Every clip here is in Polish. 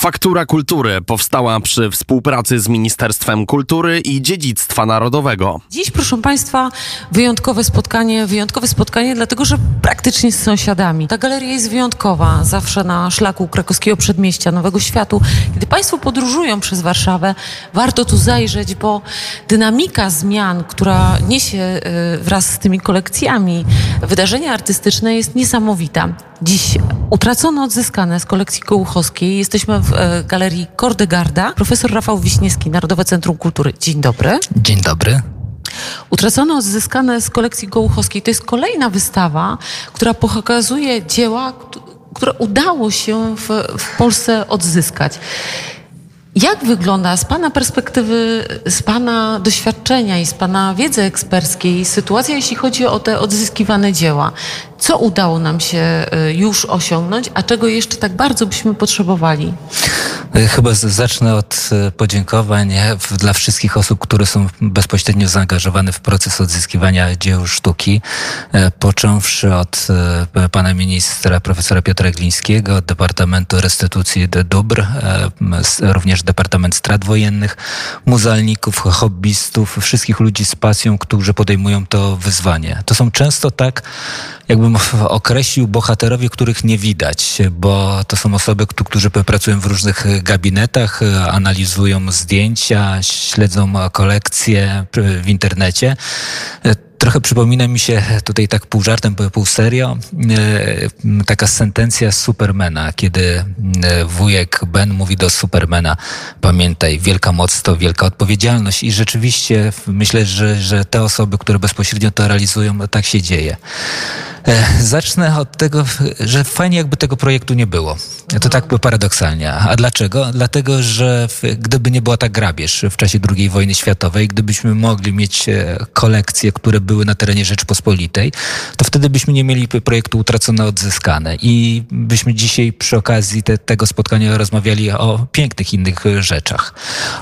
Faktura Kultury powstała przy współpracy z Ministerstwem Kultury i Dziedzictwa Narodowego. Dziś, proszę Państwa, wyjątkowe spotkanie, wyjątkowe spotkanie, dlatego że praktycznie z sąsiadami. Ta galeria jest wyjątkowa, zawsze na szlaku krakowskiego przedmieścia, Nowego Światu. Kiedy Państwo podróżują przez Warszawę, warto tu zajrzeć, bo dynamika zmian, która niesie y, wraz z tymi kolekcjami wydarzenia artystyczne jest niesamowita. Dziś utracone, odzyskane z kolekcji Kołuchowskiej. Jesteśmy w e, galerii Kordegarda. Profesor Rafał Wiśniewski, Narodowe Centrum Kultury. Dzień dobry. Dzień dobry. Utracone, odzyskane z kolekcji Gołuchowskiej to jest kolejna wystawa, która pokazuje dzieła, które udało się w, w Polsce odzyskać. Jak wygląda z Pana perspektywy, z Pana doświadczenia i z Pana wiedzy eksperckiej sytuacja, jeśli chodzi o te odzyskiwane dzieła? Co udało nam się y, już osiągnąć, a czego jeszcze tak bardzo byśmy potrzebowali? E, chyba zacznę od e, podziękowań dla wszystkich osób, które są bezpośrednio zaangażowane w proces odzyskiwania dzieł sztuki, począwszy od pana ministra profesora Piotra Glińskiego, Departamentu Restytucji de Dóbr, również Departament Strat Wojennych, muzealników, hobbystów, wszystkich ludzi z pasją, którzy podejmują to wyzwanie. To są często tak, jakbym określił bohaterowie, których nie widać, bo to są osoby, którzy pracują w różnych gabinetach, analizują zdjęcia, śledzą kolekcje w internecie. Trochę przypomina mi się tutaj tak pół żartem, pół serio, e, taka sentencja Supermana, kiedy e, wujek Ben mówi do Supermana, pamiętaj, wielka moc to wielka odpowiedzialność i rzeczywiście myślę, że, że te osoby, które bezpośrednio to realizują, tak się dzieje. E, zacznę od tego, że fajnie jakby tego projektu nie było. To tak paradoksalnie. A dlaczego? Dlatego, że gdyby nie była ta grabież w czasie II wojny światowej, gdybyśmy mogli mieć kolekcje, które były na terenie Rzeczpospolitej, to wtedy byśmy nie mieli projektu utracone, odzyskane. I byśmy dzisiaj przy okazji te, tego spotkania rozmawiali o pięknych innych rzeczach.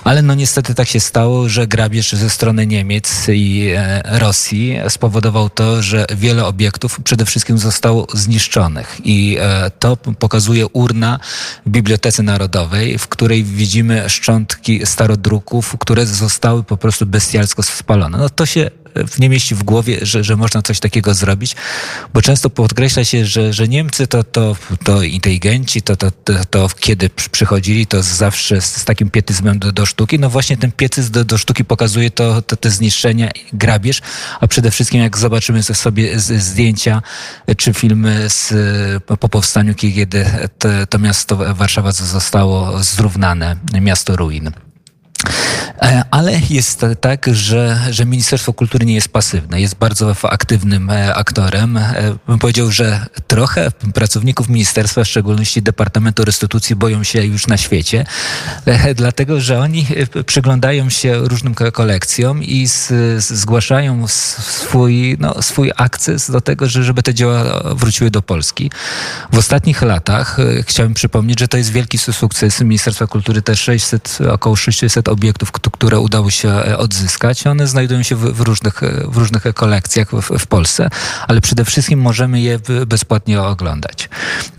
Ale no niestety tak się stało, że grabież ze strony Niemiec i e, Rosji spowodował to, że wiele obiektów przede wszystkim zostało zniszczonych. I e, to pokazuje urna w Bibliotece Narodowej, w której widzimy szczątki starodruków, które zostały po prostu bestialsko spalone. No to się nie mieści w głowie, że, że można coś takiego zrobić, bo często podkreśla się, że, że Niemcy to, to, to inteligenci, to, to, to, to kiedy przychodzili, to zawsze z, z takim pietyzmem do, do sztuki. No właśnie ten pietyzm do, do sztuki pokazuje to, to te zniszczenia, grabież, a przede wszystkim jak zobaczymy sobie zdjęcia czy filmy z, po powstaniu, kiedy to, to miasto Warszawa zostało zrównane, miasto ruin. E, ale jest tak, że, że Ministerstwo Kultury nie jest pasywne, jest bardzo aktywnym e, aktorem. E, bym powiedział, że trochę pracowników ministerstwa, w szczególności Departamentu Restytucji, boją się już na świecie, dlatego że oni przyglądają się różnym kolekcjom i z, zgłaszają swój, no, swój akces do tego, że, żeby te dzieła wróciły do Polski. W ostatnich latach chciałem przypomnieć, że to jest wielki sukces Ministerstwa Kultury, te 600, około 600 obiektów, które udało się e, odzyskać. One znajdują się w, w różnych, e, różnych kolekcjach w, w, Polsce, ale przede wszystkim możemy je bezpłatnie oglądać.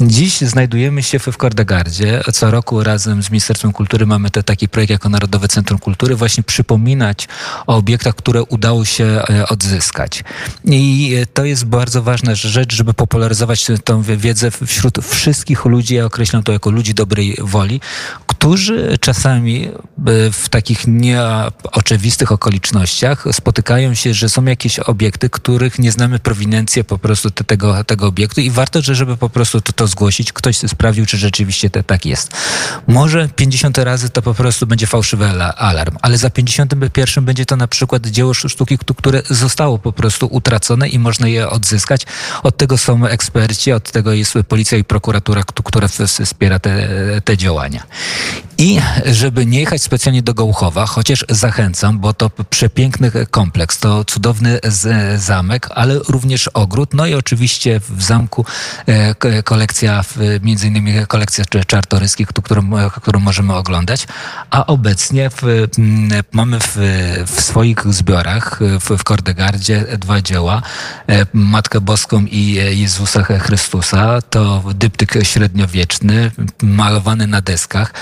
Dziś znajdujemy się w Kordegardzie. Co roku razem z Ministerstwem Kultury mamy te, taki projekt jako Narodowe Centrum Kultury, właśnie przypominać o obiektach, które udało się e, odzyskać. I to jest bardzo ważna rzecz, żeby popularyzować tę wiedzę wśród wszystkich ludzi, ja określam to jako ludzi dobrej woli, którzy czasami w takich nieoczywistych okolicznościach spotykają się, że są jakieś obiekty, których nie znamy prowinencji po prostu tego, tego obiektu i warto, żeby po prostu to, to zgłosić, ktoś sprawdził, czy rzeczywiście to tak jest. Może 50 razy to po prostu będzie fałszywy alarm, ale za 51 będzie to na przykład dzieło sztuki, które zostało po prostu utracone i można je odzyskać. Od tego są eksperci, od tego jest policja i prokuratura, która wspiera te, te działania. I żeby nie jechać specjalnie do Gołuchowa, chociaż zachęcam, bo to przepiękny kompleks, to cudowny zamek, ale również ogród, no i oczywiście w zamku e, kolekcja, między innymi kolekcja czartoryskich, którą, którą możemy oglądać, a obecnie w, mamy w, w swoich zbiorach w, w Kordegardzie dwa dzieła, e, Matkę Boską i Jezusa Chrystusa, to dyptyk średniowieczny, malowany na deskach,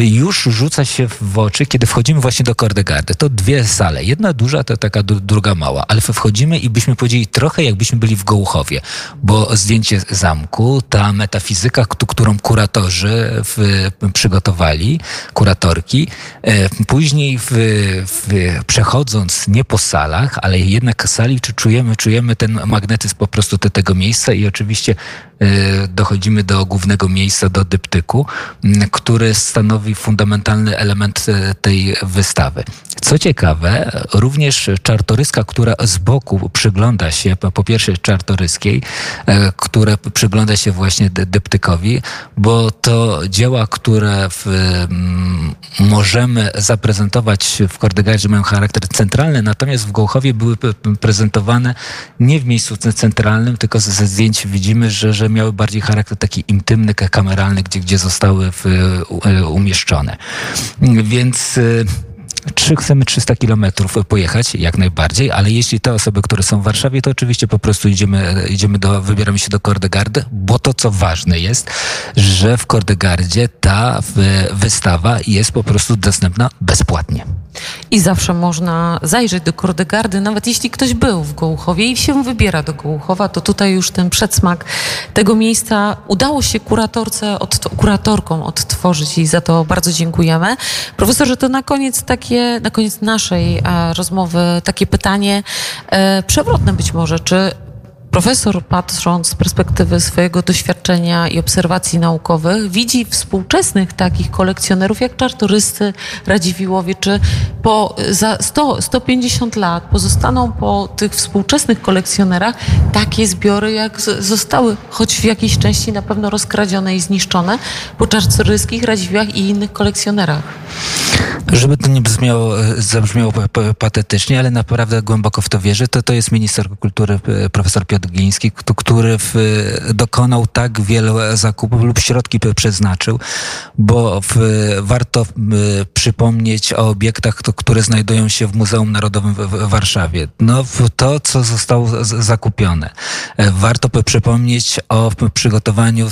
już rzuca się w oczy, kiedy wchodzimy właśnie do Kordegardy. To dwie sale. Jedna duża, to taka druga mała. Ale wchodzimy i byśmy powiedzieli trochę jakbyśmy byli w Gołuchowie, bo zdjęcie zamku, ta metafizyka, którą kuratorzy w, przygotowali, kuratorki, e, później w, w, przechodząc nie po salach, ale jednak sali, czy czujemy, czujemy ten magnetyzm po prostu te, tego miejsca i oczywiście dochodzimy do głównego miejsca, do dyptyku, który stanowi fundamentalny element e, tej wystawy. Co ciekawe, również czartoryska, która z boku przygląda się, po pierwsze czartoryskiej, e, która przygląda się właśnie dyptykowi, bo to dzieła, które w, możemy zaprezentować w Kordegardzie mają charakter centralny, natomiast w Gołchowie były prezentowane nie w miejscu centralnym, tylko ze zdjęć widzimy, że, że miały bardziej charakter taki intymny, kameralny, gdzie, gdzie zostały w, umieszczone. Więc y, czy chcemy 300 kilometrów pojechać? Jak najbardziej, ale jeśli te osoby, które są w Warszawie, to oczywiście po prostu idziemy, idziemy do, wybieramy się do Kordegardy, bo to, co ważne jest, że w Kordegardzie ta wystawa jest po prostu dostępna bezpłatnie. I zawsze można zajrzeć do Kordegardy, nawet jeśli ktoś był w Gołuchowie i się wybiera do Gołuchowa, to tutaj już ten przedsmak tego miejsca udało się kuratorce, od, kuratorkom odtworzyć i za to bardzo dziękujemy. Profesorze, to na koniec takie, na koniec naszej e, rozmowy takie pytanie e, przewrotne być może, czy Profesor, patrząc z perspektywy swojego doświadczenia i obserwacji naukowych, widzi współczesnych takich kolekcjonerów jak Czartoryscy, Radziwiłowie, czy po za 100, 150 lat pozostaną po tych współczesnych kolekcjonerach takie zbiory, jak zostały, choć w jakiejś części na pewno rozkradzione i zniszczone, po Czartoryskich, Radziwiłach i innych kolekcjonerach. Żeby to nie brzmiało, zabrzmiało patetycznie, ale naprawdę głęboko w to wierzę, to to jest minister kultury profesor Piotr Gliński, który w, dokonał tak wiele zakupów lub środki przeznaczył, bo w, warto przypomnieć o obiektach, które znajdują się w Muzeum Narodowym w, Warszawie. No, to, co zostało zakupione. Warto przypomnieć o przygotowaniu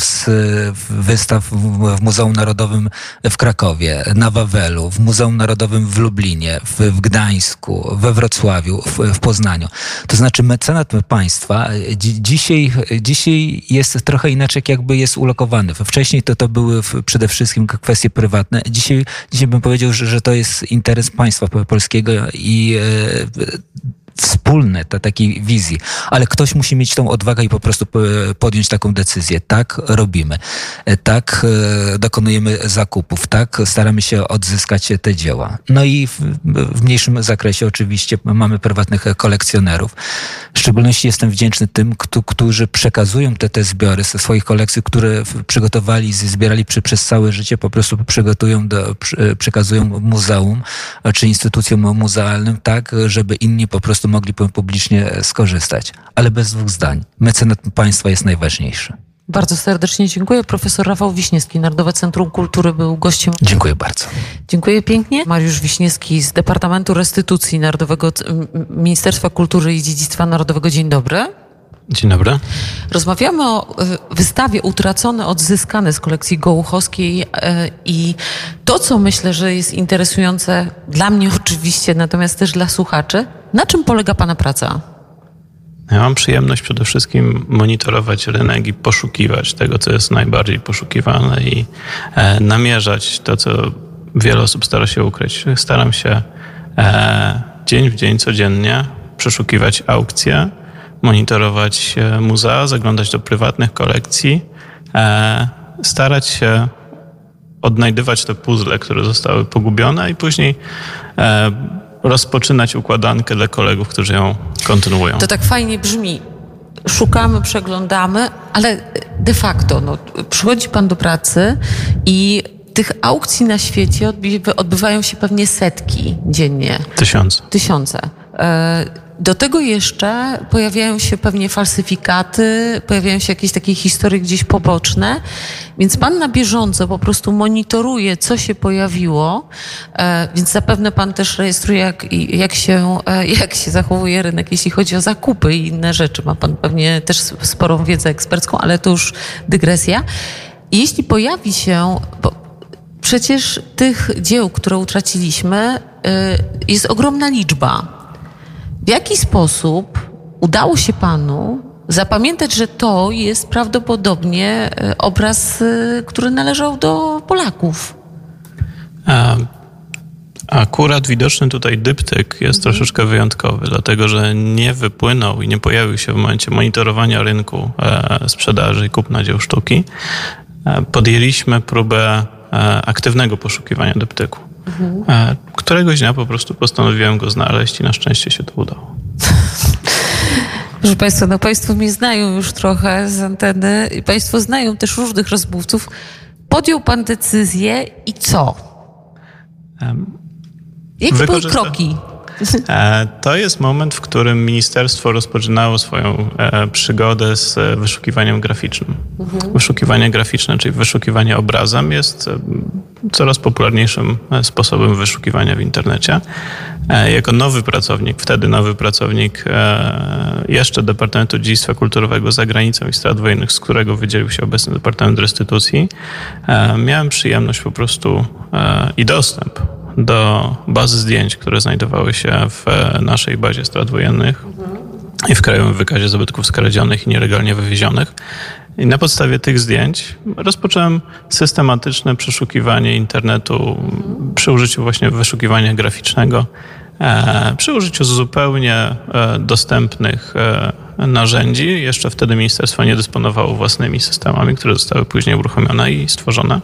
wystaw w Muzeum Narodowym w Krakowie, na Wawelu, w Muzeum Narodowym w Lublinie, w, w Gdańsku, we Wrocławiu, w, w Poznaniu. To znaczy mecenat państwa dzisiaj, dzisiaj jest trochę inaczej, jakby jest ulokowany. Wcześniej to, to były przede wszystkim kwestie prywatne. Dzisiaj, dzisiaj bym powiedział, że, że to jest interes państwa polskiego i e, wspólne, ta, takiej wizji, ale ktoś musi mieć tą odwagę i po prostu podjąć taką decyzję. Tak robimy, e, tak e, dokonujemy zakupów, tak staramy się odzyskać te dzieła. No i w, w mniejszym zakresie oczywiście mamy prywatnych kolekcjonerów. W szczególności jestem wdzięczny tym, którzy przekazują te, te zbiory ze swoich kolekcji, które przygotowali, zbierali przy, przez całe życie, po prostu przygotują do, przekazują muzeum czy instytucjom muzealnym, tak, żeby inni po prostu mogli publicznie skorzystać. Ale bez dwóch zdań. Mecenat państwa jest najważniejszy. Bardzo serdecznie dziękuję. Profesor Rafał Wiśniewski, Narodowe Centrum Kultury był gościem. Dziękuję bardzo. Dziękuję pięknie. Mariusz Wiśniewski z Departamentu Restytucji Narodowego Ministerstwa Kultury i Dziedzictwa Narodowego. Dzień dobry. Dzień dobry. Rozmawiamy o e, wystawie Utracone, odzyskane z kolekcji Gołuchowskiej e, i to, co myślę, że jest interesujące dla mnie oczywiście, natomiast też dla słuchaczy, na czym polega Pana praca? Ja mam przyjemność przede wszystkim monitorować rynek i poszukiwać tego, co jest najbardziej poszukiwane i e, namierzać to, co wiele osób stara się ukryć. Staram się dzień w dzień, codziennie przeszukiwać aukcje, monitorować muzea, zaglądać do prywatnych kolekcji, e, starać się odnajdywać te puzzle, które zostały pogubione i później e, rozpoczynać układankę dla kolegów, którzy ją kontynuują. To tak fajnie brzmi. Szukamy, przeglądamy, ale de facto no, przychodzi pan do pracy i tych aukcji na świecie odbywają się pewnie setki dziennie. Tysiące. Tysiące. E, do tego jeszcze pojawiają się pewnie falsyfikaty, pojawiają się jakieś takie historie gdzieś poboczne, więc pan na bieżąco po prostu monitoruje, co się pojawiło, e, więc zapewne pan też rejestruje, jak, jak, się, e, jak się zachowuje rynek, jeśli chodzi o zakupy i inne rzeczy. Ma pan pewnie też sporą wiedzę ekspercką, ale to już dygresja. Jeśli pojawi się, przecież tych dzieł, które utraciliśmy, jest ogromna liczba. W jaki sposób udało się panu zapamiętać, że to jest prawdopodobnie e, obraz, e, który należał do Polaków? A, akurat widoczny tutaj dyptyk jest mhm. troszeczkę wyjątkowy, dlatego że nie wypłynął i nie pojawił się w momencie monitorowania rynku e, sprzedaży i kupna dzieł sztuki. E, podjęliśmy próbę e, aktywnego poszukiwania dyptyku. Mhm. Któregoś dnia po prostu postanowiłem go znaleźć i na szczęście się to udało. Proszę Państwa, no Państwo mnie znają już trochę z anteny i Państwo znają też różnych rozmówców. Podjął Pan decyzję i co? Um, Jakie były kroki? E, to jest moment, w którym ministerstwo rozpoczynało swoją e, przygodę z wyszukiwaniem graficznym. Mhm. Wyszukiwanie graficzne, czyli wyszukiwanie obrazem, jest e, coraz popularniejszym sposobem wyszukiwania w internecie. Jako nowy pracownik, wtedy nowy pracownik jeszcze Departamentu Dziedzictwa Kulturowego za granicą i strat wojennych, z którego wydzielił się obecny Departament Restytucji, miałem przyjemność po prostu i dostęp do bazy zdjęć, które znajdowały się w naszej bazie strat wojennych i w Krajowym Wykazie Zabytków Skradzionych i Nielegalnie Wywiezionych. I na podstawie tych zdjęć rozpocząłem systematyczne przeszukiwanie internetu przy użyciu właśnie wyszukiwania graficznego, e, przy użyciu zupełnie e, dostępnych e, narzędzi. Jeszcze wtedy ministerstwo nie dysponowało własnymi systemami, które zostały później uruchomione i stworzone.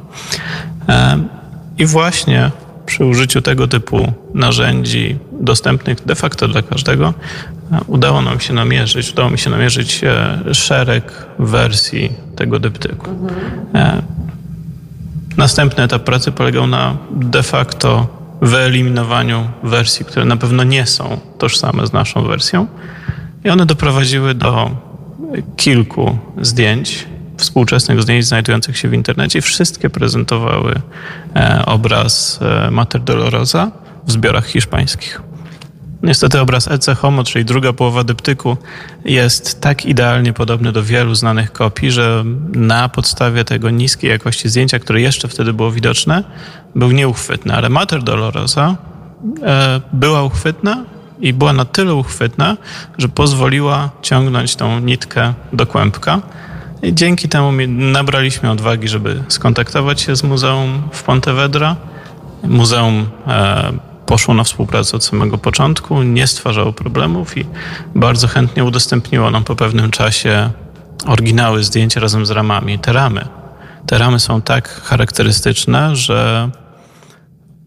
I właśnie przy użyciu tego typu narzędzi dostępnych de facto dla każdego udało nam się namierzyć, udało mi się namierzyć e, szereg wersji tego dyptyku. Mhm. Następny etap pracy polegał na de facto wyeliminowaniu wersji, które na pewno nie są tożsame z naszą wersją. I one doprowadziły do kilku zdjęć, współczesnych zdjęć znajdujących się w internecie. Wszystkie prezentowały e, obraz e, Mater Dolorosa w zbiorach hiszpańskich. Niestety obraz Ece Homo, czyli druga połowa dyptyku, jest tak idealnie podobny do wielu znanych kopii, że na podstawie tego niskiej jakości zdjęcia, które jeszcze wtedy było widoczne, był nieuchwytny. Ale Mater Dolorosa e, była uchwytna i była na tyle uchwytna, że pozwoliła ciągnąć tą nitkę do kłębka. I dzięki temu nabraliśmy odwagi, żeby skontaktować się z muzeum w Pontevedra. Muzeum e, poszło na współpracę od samego początku, nie stwarzało problemów i bardzo chętnie udostępniło nam po pewnym czasie oryginały zdjęć razem z ramami. Te ramy, te ramy są tak charakterystyczne, że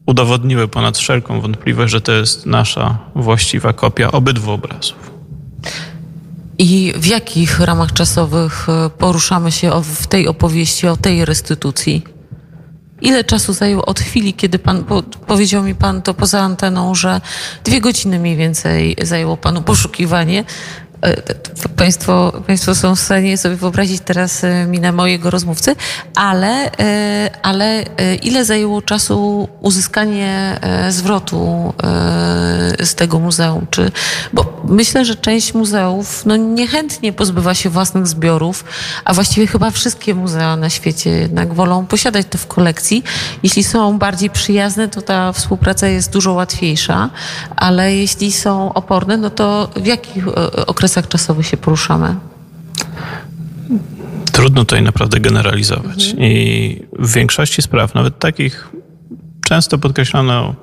udowodniły ponad wszelką wątpliwość, że to jest nasza właściwa kopia obydwu obrazów. I w jakich ramach czasowych e, poruszamy się w tej opowieści, o tej restytucji? Ile czasu zajęło od chwili, kiedy pan po, powiedział mi pan to poza anteną, że dwie godziny mniej więcej zajęło panu poszukiwanie państwo, państwo są w stanie sobie wyobrazić teraz e, minę mojego rozmówcy, ale, e, ale ile zajęło czasu uzyskanie zwrotu z tego muzeum? Czy, bo myślę, że część muzeów no, niechętnie pozbywa się własnych zbiorów, a właściwie chyba wszystkie muzea na świecie jednak wolą posiadać to w kolekcji. Jeśli są bardziej przyjazne, to ta współpraca jest dużo łatwiejsza, ale jeśli są oporne, no to w jakich okresach okresach czasowych się poruszamy? Trudno tutaj naprawdę generalizować. Mhm. I w większości spraw, nawet takich często podkreślano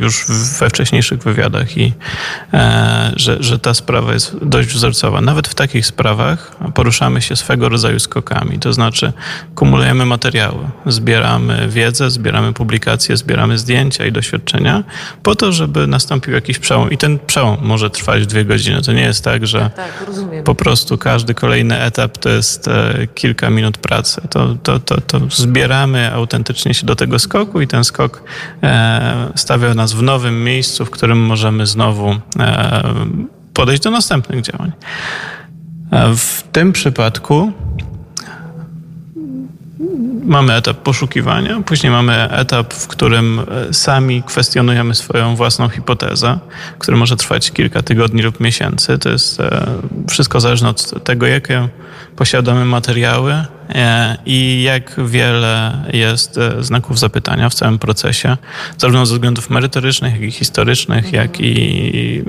już we wcześniejszych wywiadach, i, że, że ta sprawa jest dość wzorcowa. Nawet w takich sprawach poruszamy się swego rodzaju skokami, to znaczy kumulujemy materiały, zbieramy wiedzę, zbieramy publikacje, zbieramy zdjęcia i doświadczenia po to, żeby nastąpił jakiś przełom. I ten przełom może trwać dwie godziny. To nie jest tak, że tak, tak po prostu każdy kolejny etap to jest e, kilka minut pracy. To, to, to, to zbieramy autentycznie się do tego skoku i ten skok e, stawia nas w nowym miejscu, w którym możemy znowu e, podejść do następnych działań. W tym przypadku mamy etap poszukiwania, później mamy etap, w którym e, sami kwestionujemy swoją własną hipotezę, który może trwać kilka tygodni lub miesięcy. To jest e, wszystko zależne od tego, jakie posiadamy materiały e, i jak wiele jest znaków zapytania w całym procesie, zarówno ze względów merytorycznych, jak i historycznych, jak i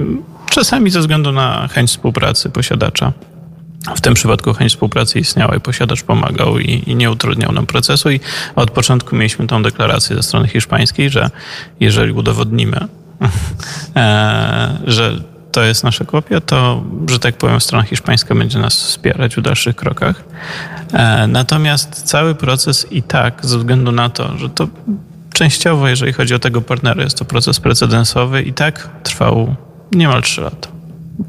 czasami ze względu na chęć współpracy posiadacza. W tym przypadku chęć współpracy istniała i posiadacz pomagał i, i, nie utrudniał nam procesu. I od początku mieliśmy tą deklarację ze strony hiszpańskiej, że jeżeli udowodnimy, e, że to jest nasza kopia, to, że tak powiem, strona hiszpańska będzie nas wspierać w dalszych krokach. E, natomiast cały proces i tak, ze względu na to, że to częściowo, jeżeli chodzi o tego partnera, jest to proces precedensowy, i tak trwał niemal 3 lata.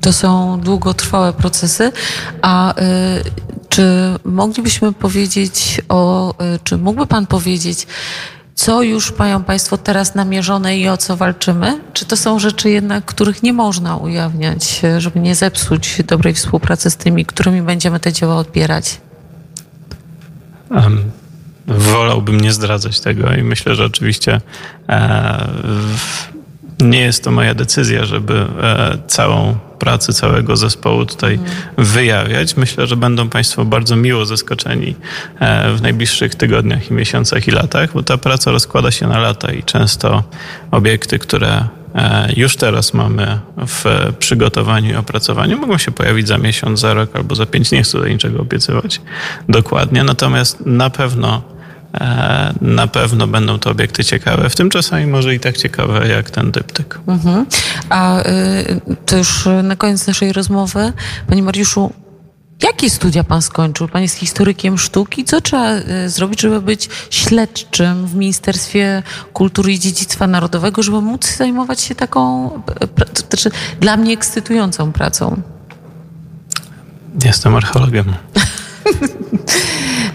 To są długotrwałe procesy, a y, czy moglibyśmy powiedzieć o, y, czy mógłby Pan powiedzieć, co już mają Państwo teraz namierzone i o co walczymy? Czy to są rzeczy jednak, których nie można ujawniać, żeby nie zepsuć dobrej współpracy z tymi, którymi będziemy te dzieła odbierać? Um, wolałbym nie zdradzać tego i myślę, że oczywiście e, nie jest to moja decyzja, żeby e, całą pracę całego zespołu tutaj wyjawiać. Myślę, że będą Państwo bardzo miło zaskoczeni e, w najbliższych tygodniach i miesiącach i latach, bo ta praca rozkłada się na lata i często obiekty, które e, już teraz mamy w przygotowaniu i opracowaniu. Mogą się pojawić za miesiąc, za rok albo za pięć. Nie chcę tutaj niczego obiecywać dokładnie, natomiast na pewno na pewno będą to obiekty ciekawe, w tym czasami może i tak ciekawe jak ten dyptyk. Mhm. A y, to już na koniec naszej rozmowy, Panie Mariuszu, Jakie studia pan skończył? Pan jest historykiem sztuki. Co trzeba y, zrobić, żeby być śledczym w Ministerstwie Kultury i Dziedzictwa Narodowego, żeby móc zajmować się taką, to znaczy dla mnie ekscytującą pracą? Jestem archeologiem.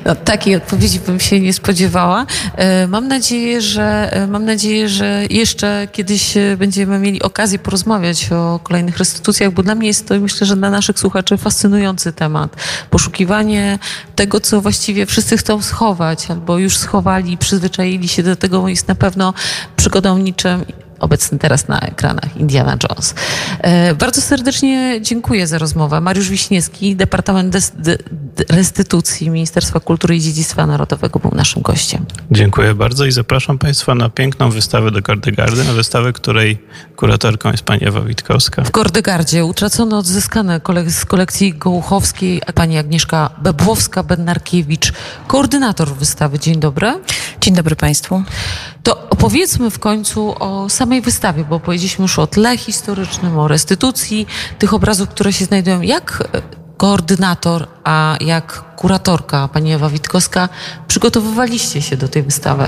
No, takiej odpowiedzi bym się nie spodziewała. E, mam nadzieję, że e, mam nadzieję, że jeszcze kiedyś e, będziemy mieli okazję porozmawiać o kolejnych restytucjach, bo dla mnie jest to myślę, że dla naszych słuchaczy fascynujący temat. Poszukiwanie tego, co właściwie wszyscy chcą schować, albo już schowali i przyzwyczaili się do tego, jest na pewno przygodą niczym obecny teraz na ekranach Indiana Jones. Bardzo serdecznie dziękuję za rozmowę. Mariusz Wiśniewski, Departament Restytucji Ministerstwa Kultury i Dziedzictwa Narodowego był naszym gościem. Dziękuję bardzo i zapraszam Państwa na piękną wystawę do Kordegardy, na wystawę, której kuratorką jest pani Ewa Witkowska. W Kordegardzie utracono odzyskane z kolekcji Gołuchowskiej pani Agnieszka Bebłowska-Bednarkiewicz, koordynator wystawy. Dzień dobry. Dzień dobry Państwu. To opowiedzmy w końcu o samej wystawie, bo powiedzieliśmy już o tle historycznym, o restytucji tych obrazów, które się znajdują. Jak koordynator, a jak kuratorka, pani Ewa Witkowska, przygotowywaliście się do tej wystawy?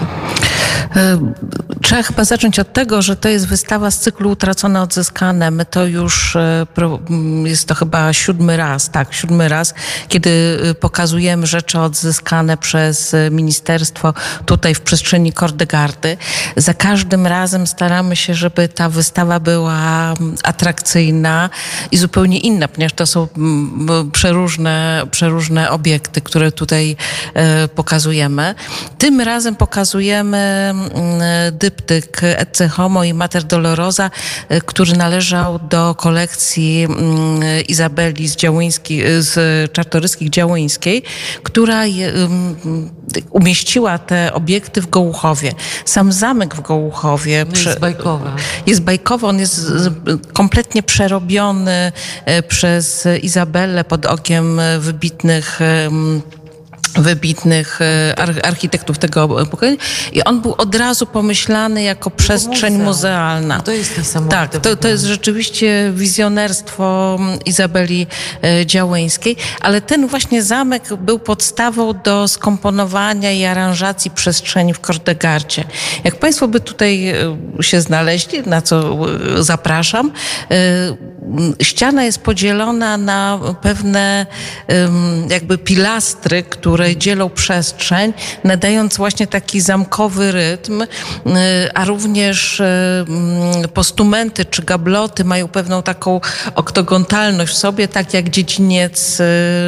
E, trzeba chyba zacząć od tego, że to jest wystawa z cyklu Utracone, Odzyskane. My to już, e, jest to chyba siódmy raz, tak, siódmy raz, kiedy e, pokazujemy rzeczy odzyskane przez ministerstwo tutaj w przestrzeni Kordegardy. Za każdym razem staramy się, żeby ta wystawa była atrakcyjna i zupełnie inna, ponieważ to są przeróżne, przeróżne obiekty, które tutaj pokazujemy. Tym razem pokazujemy mm, dyptyk Ecce Homo i Mater Dolorosa, y, który należał do kolekcji mm, Izabeli z, Działyński, y, z Czartoryskich Działyńskiej, która umieściła te obiekty w Gołuchowie. Sam zamek w Gołuchowie no jest bajkowy. Jest bajkowy, on jest kompletnie przerobiony przez Izabelę pod okiem wybitnych wybitnych architektów tego pokolenia i on był od razu pomyślany jako przestrzeń muzealna. To jest niesamowite. Tak, to, to jest rzeczywiście wizjonerstwo Izabeli Działeńskiej, ale ten właśnie zamek był podstawą do skomponowania i aranżacji przestrzeni w Kordegardzie. Jak Państwo by tutaj się znaleźli, na co zapraszam, ściana jest podzielona na pewne jakby pilastry, które dzielą przestrzeń, nadając właśnie taki zamkowy rytm, a również postumenty czy gabloty mają pewną taką oktogontalność w sobie, tak jak dziedziniec,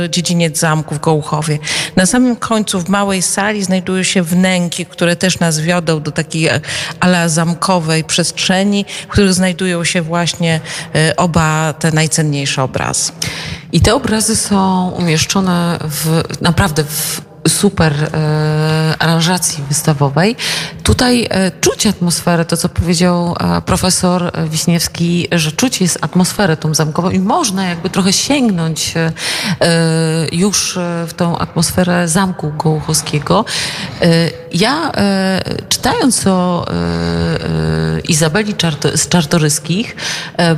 dziedziniec zamku w Gołuchowie. Na samym końcu w małej sali znajdują się wnęki, które też nas wiodą do takiej e, ala zamkowej przestrzeni, w których znajdują się właśnie e, te najcenniejsze obrazy. I te obrazy są umieszczone w, naprawdę w super e, aranżacji wystawowej. Tutaj e, czuć atmosferę, to co powiedział e, profesor Wiśniewski, że czuć jest atmosferę tą zamkową i można jakby trochę sięgnąć już w tą atmosferę zamku Gołuchowskiego. ja czytając o Izabeli z Czartoryskich,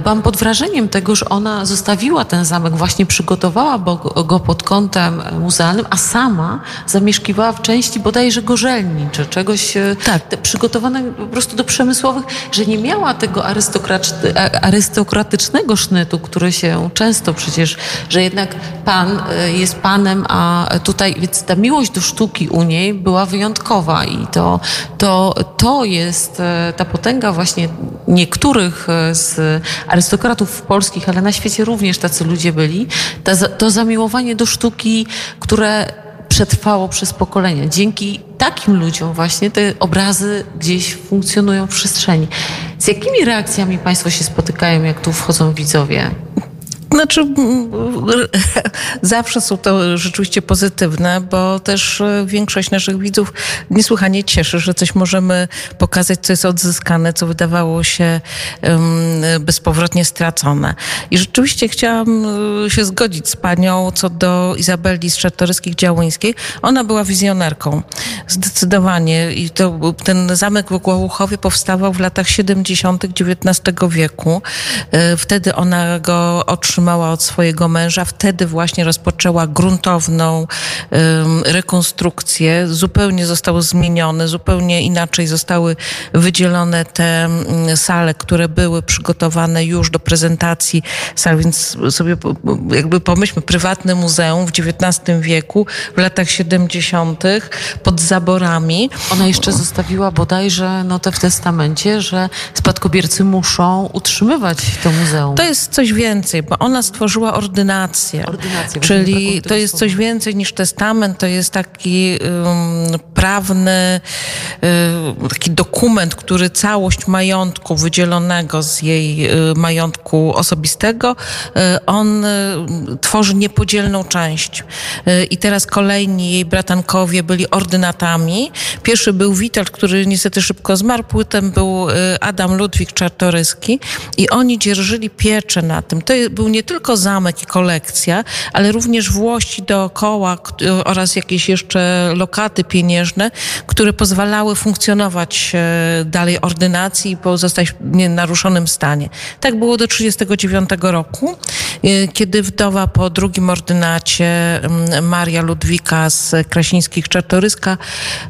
byłam pod wrażeniem tego, że ona zostawiła ten zamek, właśnie przygotowała go pod kątem muzealnym, a sama zamieszkiwała w części bodajże gorzelni, czy czegoś e, tak. przygotowane po prostu do przemysłowych, że nie miała tego arystokratycznego sznytu, który się często przecież, że jednak pan e, jest panem, a tutaj, więc ta miłość do sztuki u niej była wyjątkowa i to, to, to jest e, ta potęga właśnie niektórych z arystokratów polskich, ale na świecie również tacy ludzie byli, to zamiłowanie do sztuki, które przetrwało przez pokolenia. Dzięki takim ludziom właśnie te obrazy gdzieś funkcjonują w przestrzeni. Z jakimi reakcjami Państwo się spotykają, jak tu wchodzą widzowie? Znaczy, zawsze są to rzeczywiście pozytywne, bo też e, większość naszych widzów niesłychanie cieszy, że coś możemy pokazać, co jest odzyskane, co wydawało się bezpowrotnie stracone. I rzeczywiście chciałam e, się zgodzić z panią co do Izabeli z Czartoryskich-Działyńskiej. Ona była wizjonerką, zdecydowanie. I to, ten zamek w Głałuchowie powstawał w latach 70. XIX wieku. E, wtedy ona go otrzymała otrzymała od swojego męża, wtedy właśnie rozpoczęła gruntowną um, rekonstrukcję. Zupełnie został zmieniony, zupełnie inaczej zostały wydzielone te sale, które były przygotowane już do prezentacji sal, więc sobie jakby pomyślmy, prywatne muzeum w XIX wieku, w latach 70. pod zaborami. Ona jeszcze zostawiła bodajże notę w testamencie, że spadkobiercy muszą utrzymywać to muzeum. To jest coś więcej, bo ona stworzyła ordynację. ordynację czyli to jest coś więcej niż testament, to jest taki um, prawny um, taki dokument, który całość majątku wydzielonego z jej um, majątku osobistego, y, on y, tworzy niepodzielną część. Y, I teraz kolejni jej bratankowie byli ordynatami. Pierwszy był Witold, który niestety szybko zmarł, potem był Adam Ludwik Czartoryski i oni dzierżyli pieczę na tym. To był nie tylko zamek i kolekcja, ale również włości dookoła oraz jakieś jeszcze lokaty pieniężne, które pozwalały funkcjonować e, dalej ordynacji i pozostać w nienaruszonym stanie. Tak było do 1939 roku, e, kiedy wdowa po drugim ordynacie Maria Ludwika z Krasińskich Czartoryska,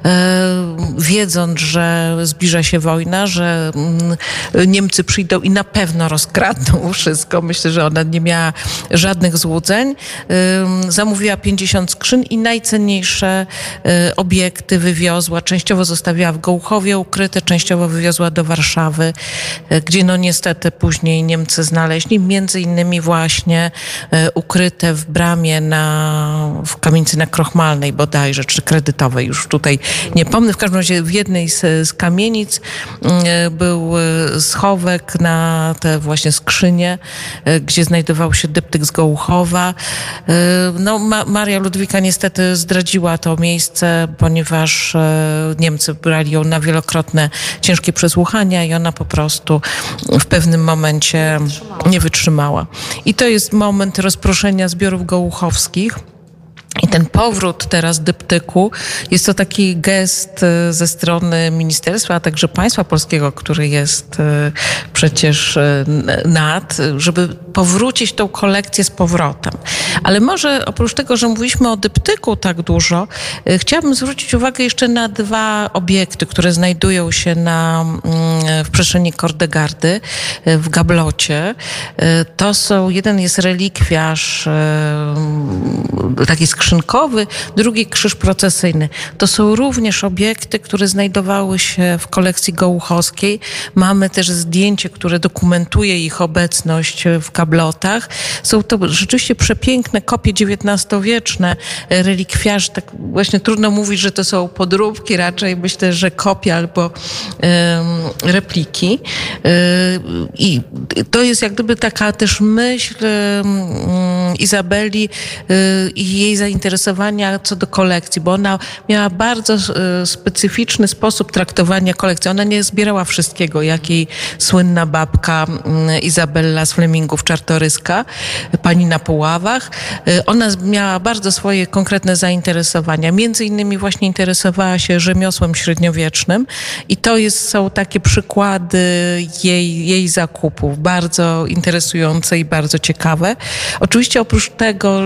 e, wiedząc, że zbliża się wojna, że Niemcy przyjdą i na pewno rozkradną wszystko, myślę, że ona nie miała żadnych złudzeń. Zamówiła 50 skrzyń i najcenniejsze y, obiekty wywiozła. Częściowo zostawiła w Gołchowie ukryte, częściowo wywiozła do Warszawy, y, gdzie no niestety później Niemcy znaleźli. Między innymi właśnie y, ukryte w bramie na, w kamienicy na Krochmalnej bodajże, czy kredytowej, już tutaj nie pomnę. W każdym razie w jednej z, z kamienic był schowek na te właśnie skrzynie, gdzie znajdował się dyptyk z Gołuchowa. Y, no, Ma Maria Ludwika niestety zdradziła to miejsce, ponieważ y, Niemcy brali ją na wielokrotne ciężkie przesłuchania i ona po prostu w pewnym momencie nie wytrzymała. I to jest moment rozproszenia zbiorów gołuchowskich. I ten powrót teraz dyptyku jest to taki gest e, ze strony ministerstwa, a także państwa polskiego, który jest e, przecież e, nad, żeby powrócić tą kolekcję z powrotem. Ale może oprócz tego, że mówiliśmy o dyptyku tak dużo, chciałabym zwrócić uwagę jeszcze na dwa obiekty, które znajdują się na, mm, w przestrzeni Kordegardy w Gablocie. To są, jeden jest relikwiarz taki skrzynkowy, drugi krzyż procesyjny. To są również obiekty, które znajdowały się w kolekcji gołuchowskiej. Mamy też zdjęcie, które dokumentuje ich obecność w kablotach. Są to rzeczywiście przepiękne kopie XIX-wieczne, relikwiarze. Tak właśnie trudno mówić, że to są podróbki, raczej myślę, że kopie albo repliki. I to jest jak gdyby taka też myśl Izabeli y, i jej zainteresowania co do kolekcji, bo ona miała bardzo e, specyficzny sposób traktowania kolekcji. Ona nie zbierała wszystkiego, jak jej słynna babka mm, Izabella z Flemingów Czartoryska, pani na Puławach. Ona miała bardzo swoje konkretne zainteresowania. Między innymi właśnie interesowała się rzemiosłem średniowiecznym i to jest, są takie przykłady jej, jej zakupów, bardzo interesujące i bardzo ciekawe. Oczywiście oprócz tego,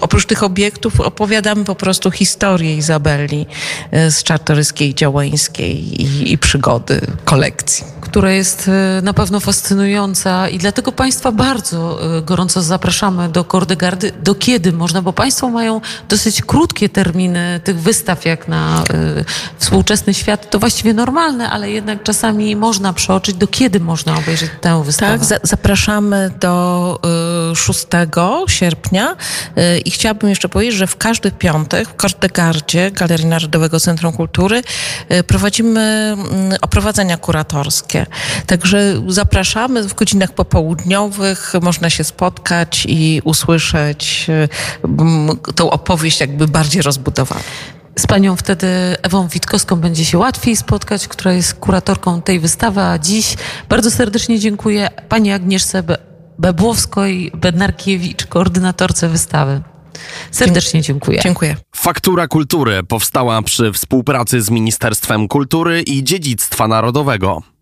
oprócz tych obiektów opowiadamy po prostu historię Izabeli e, z Czartoryskiej, Działańskiej i, i przygody kolekcji która jest e, na pewno fascynująca i dlatego Państwa bardzo e, gorąco zapraszamy do Kordegardy. Do kiedy można? Bo Państwo mają dosyć krótkie terminy tych wystaw, jak na y, współczesny świat. To właściwie normalne, ale jednak czasami można przeoczyć. Do kiedy można obejrzeć tę wystawę? Tak, za zapraszamy do y, 6 sierpnia y, i chciałabym jeszcze powiedzieć, że w każdy piątek w Kordegardzie Galerii Narodowego Centrum Kultury prowadzimy mm, oprowadzenia kuratorskie. Także zapraszamy w godzinach popołudniowych, można się spotkać i usłyszeć tą opowieść jakby bardziej rozbudowaną. Z panią wtedy Ewą Witkowską będzie się łatwiej spotkać, która jest kuratorką tej wystawy, a dziś bardzo serdecznie dziękuję pani Agnieszce Bebłowskiej-Bednarkiewicz, koordynatorce wystawy. Serdecznie dziękuję. Dziękuję. Faktura Kultury powstała przy współpracy z Ministerstwem Kultury i Dziedzictwa Narodowego.